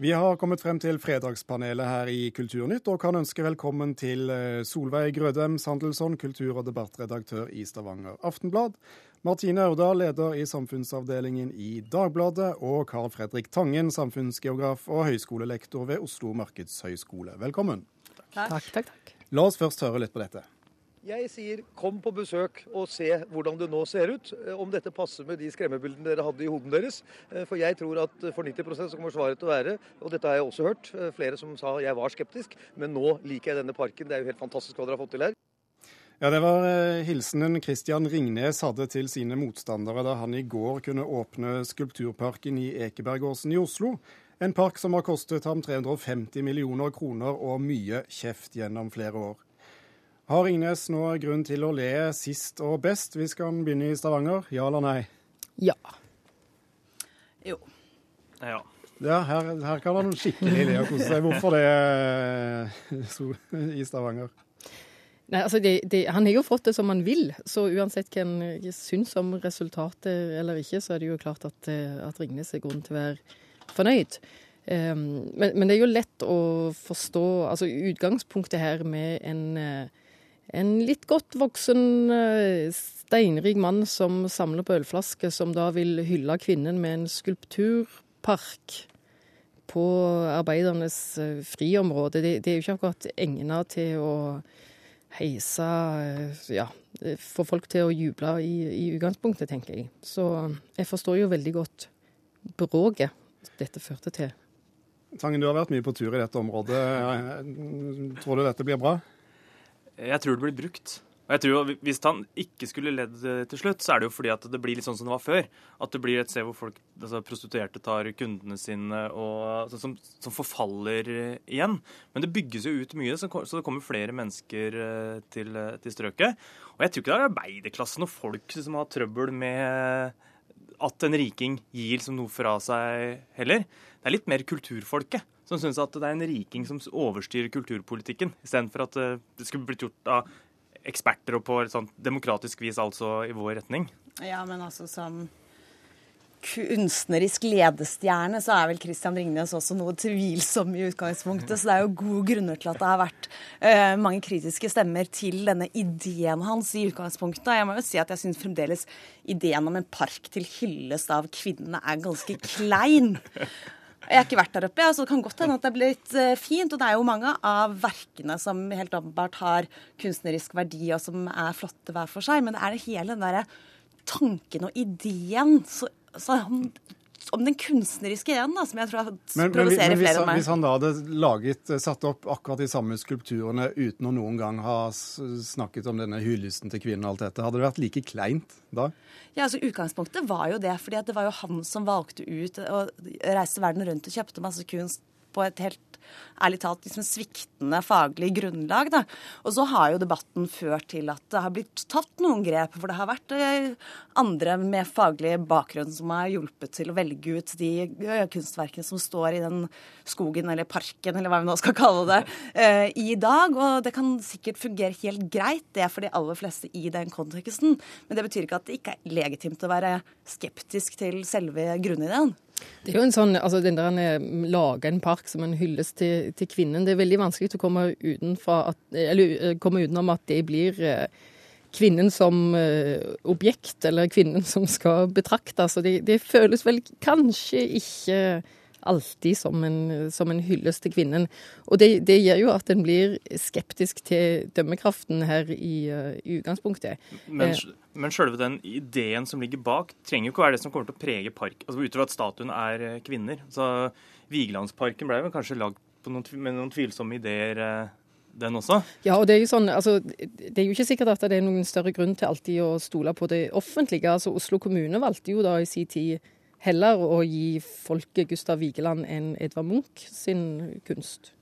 Vi har kommet frem til fredagspanelet her i Kulturnytt, og kan ønske velkommen til eh, Solveig Grødem Sandelsson, kultur- og debattredaktør i Stavanger Aftenblad, Martine Aurdal, leder i samfunnsavdelingen i Dagbladet, og Carl Fredrik Tangen, samfunnsgeograf og høyskolelektor ved Oslo markedshøgskole. Velkommen. Takk, takk, takk. La oss først høre litt på dette. Jeg sier kom på besøk og se hvordan det nå ser ut. eh, Om dette passer med de skremmebildene dere hadde i hodene deres. Eh, For jeg tror at for 90 så kommer svaret til å være, og dette har jeg også hørt, eh, flere som sa jeg var skeptisk, men nå liker jeg denne parken. Det er jo helt fantastisk hva dere har fått til her. Ja, Det var hilsenen Christian Ringnes hadde til sine motstandere da han i går kunne åpne skulpturparken i Ekebergåsen i Oslo. En park som har kostet ham 350 millioner kroner og mye kjeft gjennom flere år. Har Ringnes nå grunn til å le sist og best hvis han begynner i Stavanger? Ja eller nei? Ja. Jo. Ja. Ja, her, her kan han skikkelig le og kose seg. Hvorfor det eh, i Stavanger? Nei, altså det, det, Han har jo fått det som han vil, så uansett hva han syns om resultatet eller ikke, så er det jo klart at, eh, at Ringnes er grunn til å være fornøyd. Um, men, men det er jo lett å forstå altså Utgangspunktet her med en, eh, en litt godt voksen, eh, steinrik mann som samler på ølflasker, som da vil hylle kvinnen med en skulpturpark på arbeidernes eh, friområde. Det, det er jo ikke akkurat egnet til å heise eh, Ja, få folk til å juble i, i utgangspunktet, tenker jeg. Så jeg forstår jo veldig godt bråket dette førte til. Tangen, du har vært mye på tur i dette området. Tror du dette blir bra? Jeg tror det blir brukt. Og jeg tror Hvis han ikke skulle ledd eh, til slutt, så er det jo fordi at det blir litt sånn som det var før. At det blir et sted hvor folk, altså prostituerte tar kundene sine, og, altså, som, som forfaller eh, igjen. Men det bygges jo ut mye, så, det kommer flere mennesker eh, til, til strøket. Og jeg tror ikke det er arbeiderklassen og folk som har trøbbel med at en riking gir liksom noe fra seg heller. Det er litt mer kulturfolket som syns at det er en riking som overstyrer kulturpolitikken, istedenfor at eh, det skulle blitt gjort av eksperter og på et sånt demokratisk vis, altså i vår retning. Ja, men altså som kunstnerisk ledestjerne, så er vel Christian Ringnes også noe tvilsom i utgangspunktet. Så det er jo gode grunner til at det har vært uh, mange kritiske stemmer til denne ideen hans i utgangspunktet. Jeg må jo si at jeg syns fremdeles ideen om en park til hyllest av kvinnene er ganske klein. Jeg har ikke vært der oppe, så det kan godt hende at det er litt eh, fint. Og det er jo mange av verkene som helt åpenbart har kunstnerisk verdi, og som er flotte hver for seg. Men det er det hele den derre tanken og ideen så om, den kunstneriske igjen, da, som jeg tror Men, men, provoserer men hvis, flere enn meg. hvis han da hadde laget, satt opp akkurat de samme skulpturene uten å noen gang ha snakket om denne hyllesten til kvinnen og alt dette, hadde det vært like kleint da? Ja, altså Utgangspunktet var jo det, fordi at det var jo han som valgte ut og reiste verden rundt og kjøpte masse kunst på et helt ærlig talt liksom sviktende faglig grunnlag. da. Og så har jo debatten ført til at det har blitt tatt noen grep, for det har vært eh, andre med faglig bakgrunn som har hjulpet til å velge ut de eh, kunstverkene som står i den skogen eller parken, eller hva vi nå skal kalle det, eh, i dag. Og det kan sikkert fungere helt greit, det for de aller fleste i den konteksten. Men det betyr ikke at det ikke er legitimt å være skeptisk til selve grunnideen. Det er jo en sånn, altså den der en lager en park som en hyllest til, til kvinnen. Det er veldig vanskelig å komme, at, eller, eh, komme utenom at det blir eh, kvinnen som eh, objekt, eller kvinnen som skal betraktes. Og det, det føles vel kanskje ikke alltid som en, som en hyllest til kvinnen. Og det, det gjør jo at en blir skeptisk til dømmekraften her i, eh, i utgangspunktet. Men, Eh. men selve den ideen som ligger bak, trenger jo ikke å være det som kommer til å prege park. Altså Utover at statuen er eh, kvinner. Så Vigelandsparken ble vel kanskje lagd noen, med noen tvilsomme ideer, den også. Ja, og det er jo sånn, altså, det er jo ikke sikkert at det er noen større grunn til alltid å stole på det offentlige. Altså, Oslo kommune valgte jo da i sin tid heller å gi folket Gustav Vigeland enn Edvard Munch sin kunst.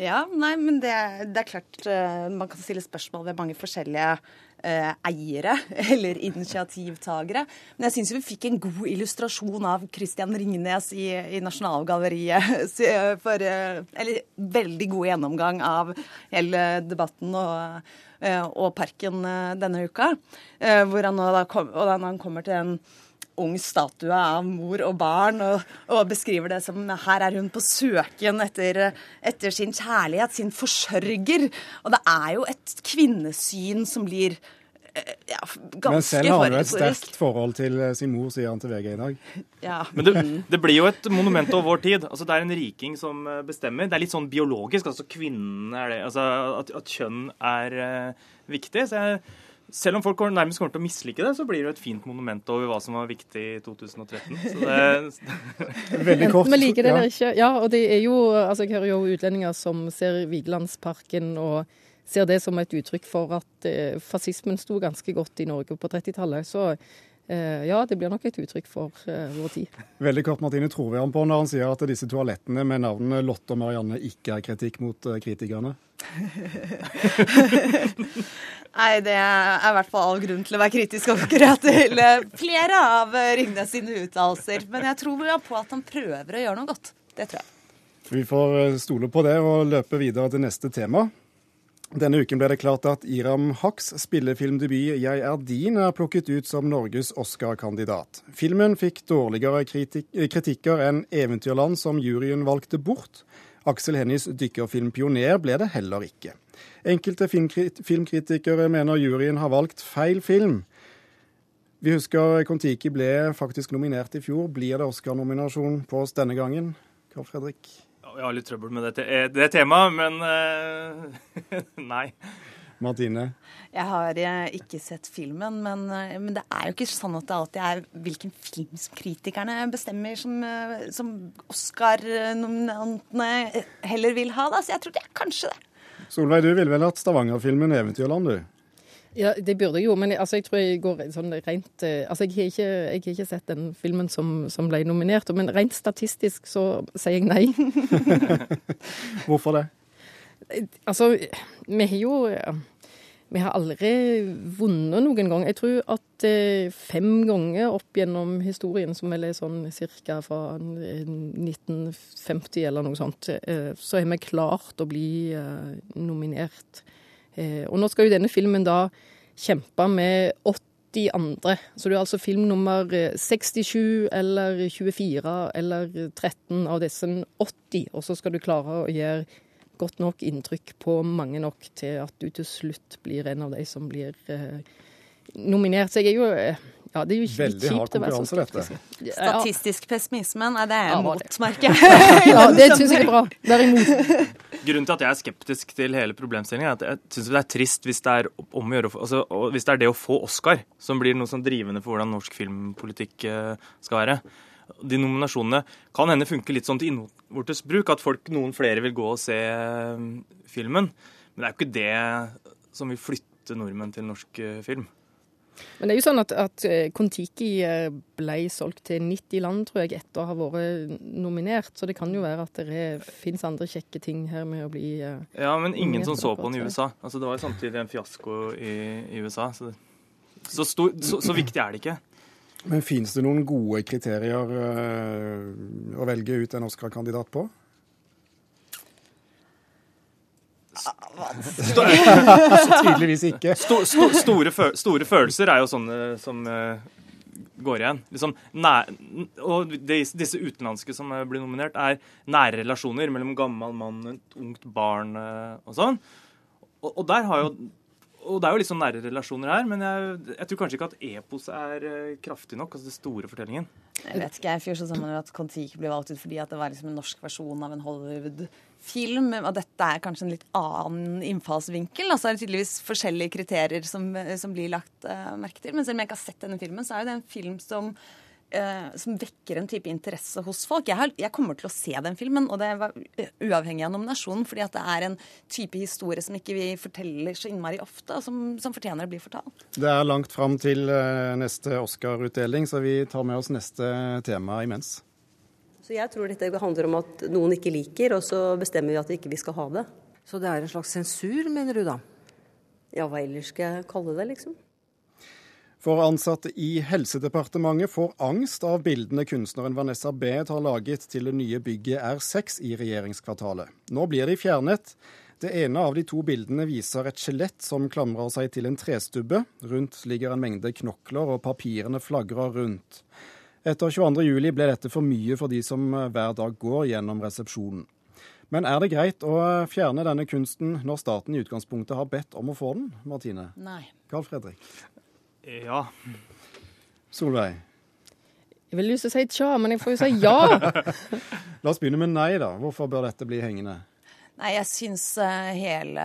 Ja, nei, men det, det er klart eh, man kan stille spørsmål ved mange forskjellige eh, eiere eller initiativtagere. Men jeg syns vi fikk en god illustrasjon av Christian Ringnes i, i Nasjonalgalleriet. For, eh, eller veldig god gjennomgang av hele debatten og, og parken denne uka. Hvor han, nå da kom, og da han kommer til en ung statue av mor og barn, og, og, beskriver det som her er hun på søken etter, etter, sin kjærlighet, sin forsørger. Og det er jo et kvinnesyn som blir eh, ja, ganske Men selv har hun et sterkt forhold til eh, sin mor, sier han til VG i dag. Ja. Men det, det, blir jo et monument over vår tid. Altså, det er en riking som eh, bestemmer. Det er litt sånn biologisk. altså kvinnen er det, altså At, at kjønn er uh, viktig. så jeg selv om folk nærmest kommer til å mislike det, så blir det et fint monument over hva som var viktig i 2013. Så det Veldig kort. Vi liker det eller ikke. Ja, og det er jo Altså, jeg hører jo utlendinger som ser Vigelandsparken og ser det som et uttrykk for at eh, fascismen sto ganske godt i Norge på 30-tallet. Så ja, det blir nok et uttrykk for eh, vår tid. Veldig kort, Martine. Tror vi ham på når han sier at disse toalettene med navnene Lotte og Marianne ikke er kritikk mot eh, kritikerne? Nei, det er i hvert fall all grunn til å være kritisk akkurat til eh, flere av eh, Ringnes sine uttalelser. Men jeg tror på at han prøver å gjøre noe godt. Det tror jeg. Vi får eh, stole på det og løpe videre til neste tema. Denne uken ble det klart at Iram Haqs spillefilmdebut 'Jeg er din' er plukket ut som Norges Oscar-kandidat. Filmen fikk dårligere kritik kritikker enn 'Eventyrland', som juryen valgte bort. Aksel Hennies dykkerfilm 'Pioner' ble det heller ikke. Enkelte filmkritikere mener juryen har valgt feil film. Vi husker Kon-Tiki ble faktisk nominert i fjor. Blir det Oscar-nominasjon på oss denne gangen? Karl Fredrik? Jeg har litt trøbbel med det, det temaet, men uh, nei. Martine? Jeg har eh, ikke sett filmen, men, eh, men, det er jo ikke sånn at det alltid er hvilken film som kritikerne bestemmer som, som Oscar-nominantene heller vil ha. Da. Så jeg tror det er kanskje det. Solveig, du ville vel hatt Stavanger-filmen 'Eventyrland', du? Ja, det burde jeg jo, men altså, jeg tror jeg går sånn rent eh, Altså, jeg har ikke, jeg har ikke sett den filmen som, som, ble nominert, men rent statistisk så sier jeg nei. Hvorfor det? Altså, vi har jo vi har aldri vunnet noen gang. Jeg tror at eh, fem ganger opp gjennom historien, som vel er sånn ca. fra 1950 eller noe sånt, eh, så har vi klart å bli eh, nominert. Eh, og nå skal jo denne filmen da kjempe med 80 andre. Så du er altså film nummer 67 eller 24 eller 13 av disse 80, og så skal du klare å gjøre godt nok inntrykk på mange nok til at du til slutt blir en av de som blir eh, nominert. Så jeg er jo eh, ja, det er jo ikke Veldig hard konkurranse, dette. Statistisk pessimisme, nei, det er ja, motmerke. ja, det syns jeg er bra. Derimot. Grunnen til at jeg er skeptisk til hele problemstillingen, er at jeg syns det er trist hvis det er om å gjøre altså, hvis det er det å få Oscar som blir noe sånn drivende for hvordan norsk filmpolitikk eh, skal være de nominasjonene kan hende funke litt sånn til innvortes bruk, at folk, noen flere vil gå og se eh, filmen. Men det er jo ikke det som vil flytte nordmenn til norsk eh, film. Men det er jo sånn at, at eh, Kon-Tiki ble solgt til 90 land, tror jeg, etter å ha vært nominert. Så det kan jo være at det fins andre kjekke ting her med å bli Ja, men ingen som så på den i USA. Altså, det var jo samtidig en fiasko i, i USA. Så, det, så, stor, så, så viktig er det ikke. Men Fins det noen gode kriterier uh, å velge ut en Oscar-kandidat på? Tydeligvis ikke. Sto, sto, store, store, følelser er jo sånne som uh, går igjen. Liksom, nær, og disse utenlandske som blir nominert, er nære relasjoner mellom gammel mann et ungt barn uh, og sånn. Og, og der har jo og det er jo litt sånn nære relasjoner her, men jeg, jeg, tror kanskje ikke at epos er uh, kraftig nok. altså det store fortellingen. Jeg vet ikke, jeg fyrer sånn sammen at Kon-Tiki ble valgt ut fordi at det var liksom en norsk versjon av en Hollywood-film. Og dette er kanskje en litt annen innfallsvinkel. Altså er det tydeligvis forskjellige kriterier som, som blir lagt uh, merke til. Men selv om jeg ikke har sett denne filmen, så er jo det en film som eh, som vekker en type interesse hos folk. Jeg, har, jeg, kommer til å se den filmen, og det var uavhengig av nominasjonen, fordi at det er en type historie som ikke vi forteller så innmari ofte, og som, som fortjener å bli fortalt. Det er langt fram til eh, neste Oscar-utdeling, så vi tar med oss neste tema imens. Så jeg tror dette handler om at noen ikke liker, og så bestemmer vi at vi ikke skal ha det. Så det er en slags sensur, mener du da? Ja, hva ellers skal jeg kalle det, liksom? For ansatte i Helsedepartementet får angst av bildene kunstneren Vanessa Beed har laget til det nye bygget R6 i regjeringskvartalet. Nå blir de fjernet. Det ene av de to bildene viser et skjelett som klamrer seg til en trestubbe. Rundt ligger en mengde knokler, og papirene flagrer rundt. Etter 22.07 ble dette for mye for de som hver dag går gjennom resepsjonen. Men er det greit å fjerne denne kunsten når staten i utgangspunktet har bedt om å få den, Martine? Nei. Carl Fredrik? Ja. Solveig? Jeg vil lyst til å si tja, men jeg får jo si ja. La oss begynne med nei, da. Hvorfor bør dette bli hengende? Nei, jeg syns uh, hele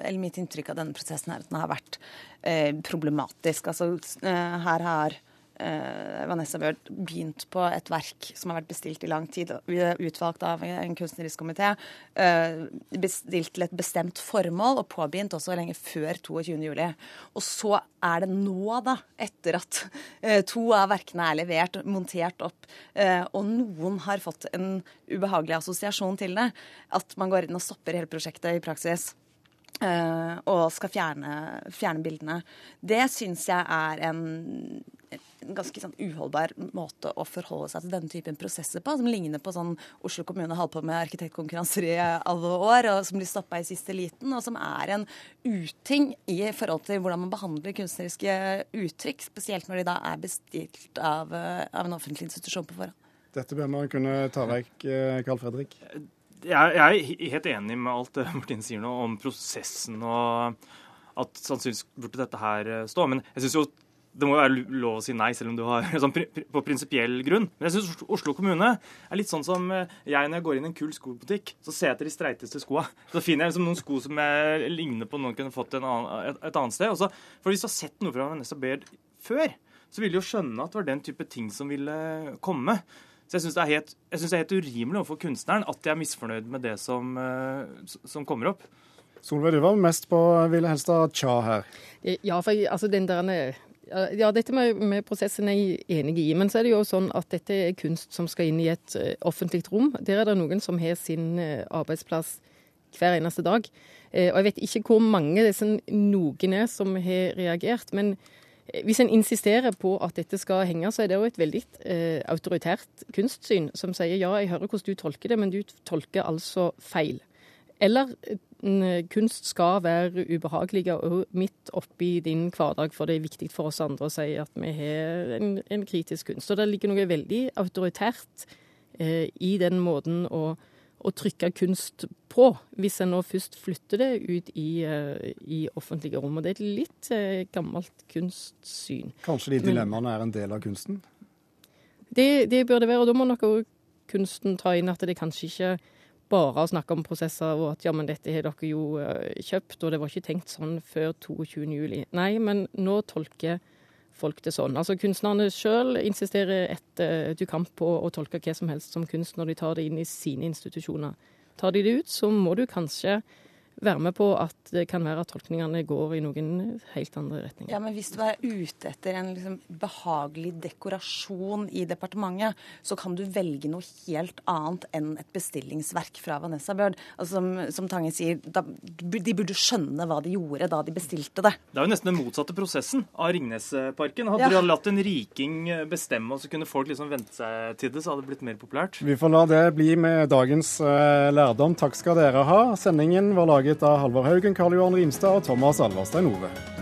Eller mitt inntrykk av denne prosessen er at den har vært eh, problematisk. Altså, uh, her har Vanessa Bjørn begynt på et verk som har vært bestilt i lang tid, utvalgt av en kunstnerisk komité. Bestilt til et bestemt formål, og påbegynt også lenge før 22.07. Og så er det nå, da, etter at to av verkene er levert, montert opp, og noen har fått en ubehagelig assosiasjon til det, at man går inn og stopper hele prosjektet i praksis. Og skal fjerne, fjerne bildene. Det syns jeg er en ganske sånn uholdbar måte å forholde seg til denne typen prosesser på, som ligner på sånn Oslo kommune holdt på med arkitektkonkurranser i alle år, og som blir stoppa i siste liten, og som er en uting i forhold til hvordan man behandler kunstneriske uttrykk, spesielt når de da er bestilt av, av en offentlig institusjon på forhånd. Dette bør man kunne ta vekk, Carl Fredrik jeg, er helt enig med alt det Martine sier nå om prosessen og at sannsynligvis burde dette her eh, stå. Men jeg syns jo det må jo være lov å si nei, selv om du har sånn, på prinsipiell grunn. Men jeg syns Oslo kommune er litt sånn som eh, jeg når jeg går inn i en kul skobutikk. Så ser jeg etter de streiteste skoa. Så finner jeg liksom noen sko som jeg ligner på noen kunne fått annen, et, et, annet sted. Også, for hvis du har sett noe fra Vanessa Baird før, så vil du jo skjønne at det var den type ting som ville komme. Så jeg syns det, det, er helt urimelig overfor kunstneren at de er misfornøyd med det som, eh, som kommer opp. Solveig, du var mest på Ville Helstad Tja her. Ja, for altså den der ja, dette med, med, prosessen er jeg enig i. Men så er det jo sånn at dette er kunst som skal inn i et uh, offentlig rom. Der er det noen som har sin uh, arbeidsplass hver eneste dag. Uh, og jeg vet ikke hvor mange disse noen er som har reagert. Men hvis en insisterer på at dette skal henge, så er det jo et veldig eh, autoritært kunstsyn som sier ja, jeg hører hvordan du tolker det, men du tolker altså feil. Eller kunst skal være ubehagelig og midt oppi din hverdag, for det er viktig for oss andre å si at vi har en, en kritisk kunst. Og det ligger noe veldig autoritært eh, i den måten å å trykke kunst på, hvis en nå først flytter det ut i, uh, i offentlige rom. Og det er et litt uh, gammelt kunstsyn. Kanskje de dilemmaene er en del av kunsten? Det, det bør det være. Og da må nok òg kunsten ta inn at det kanskje ikke bare å snakke om prosesser og at ja, men dette har dere jo uh, kjøpt, og det var ikke tenkt sånn før 22.07. Nei, men nå tolker folk det sånn. Altså Kunstnerne sjøl insisterer etter du kan på å tolke hva som helst som kunst når de tar det inn i sine institusjoner. Tar de det ut, så må du kanskje være med på at det kan være at tolkningene går i noen helt andre retninger. Ja, Men hvis du er ute etter en liksom behagelig dekorasjon i departementet, så kan du velge noe helt annet enn et bestillingsverk fra Vanessa Bjørd. Altså, som, som Tange sier, da, de burde skjønne hva de gjorde da de bestilte det. Det er jo nesten den motsatte prosessen av Ringnesparken. Hadde ja. dere latt en riking bestemme, og så kunne folk liksom vente seg til det, så hadde det blitt mer populært. Vi får la det bli med dagens uh, lærdom. Takk skal dere ha. Sendingen var laget laget av Halvor Haugen, Karl Johan Rimstad og Thomas Alverstein Ove.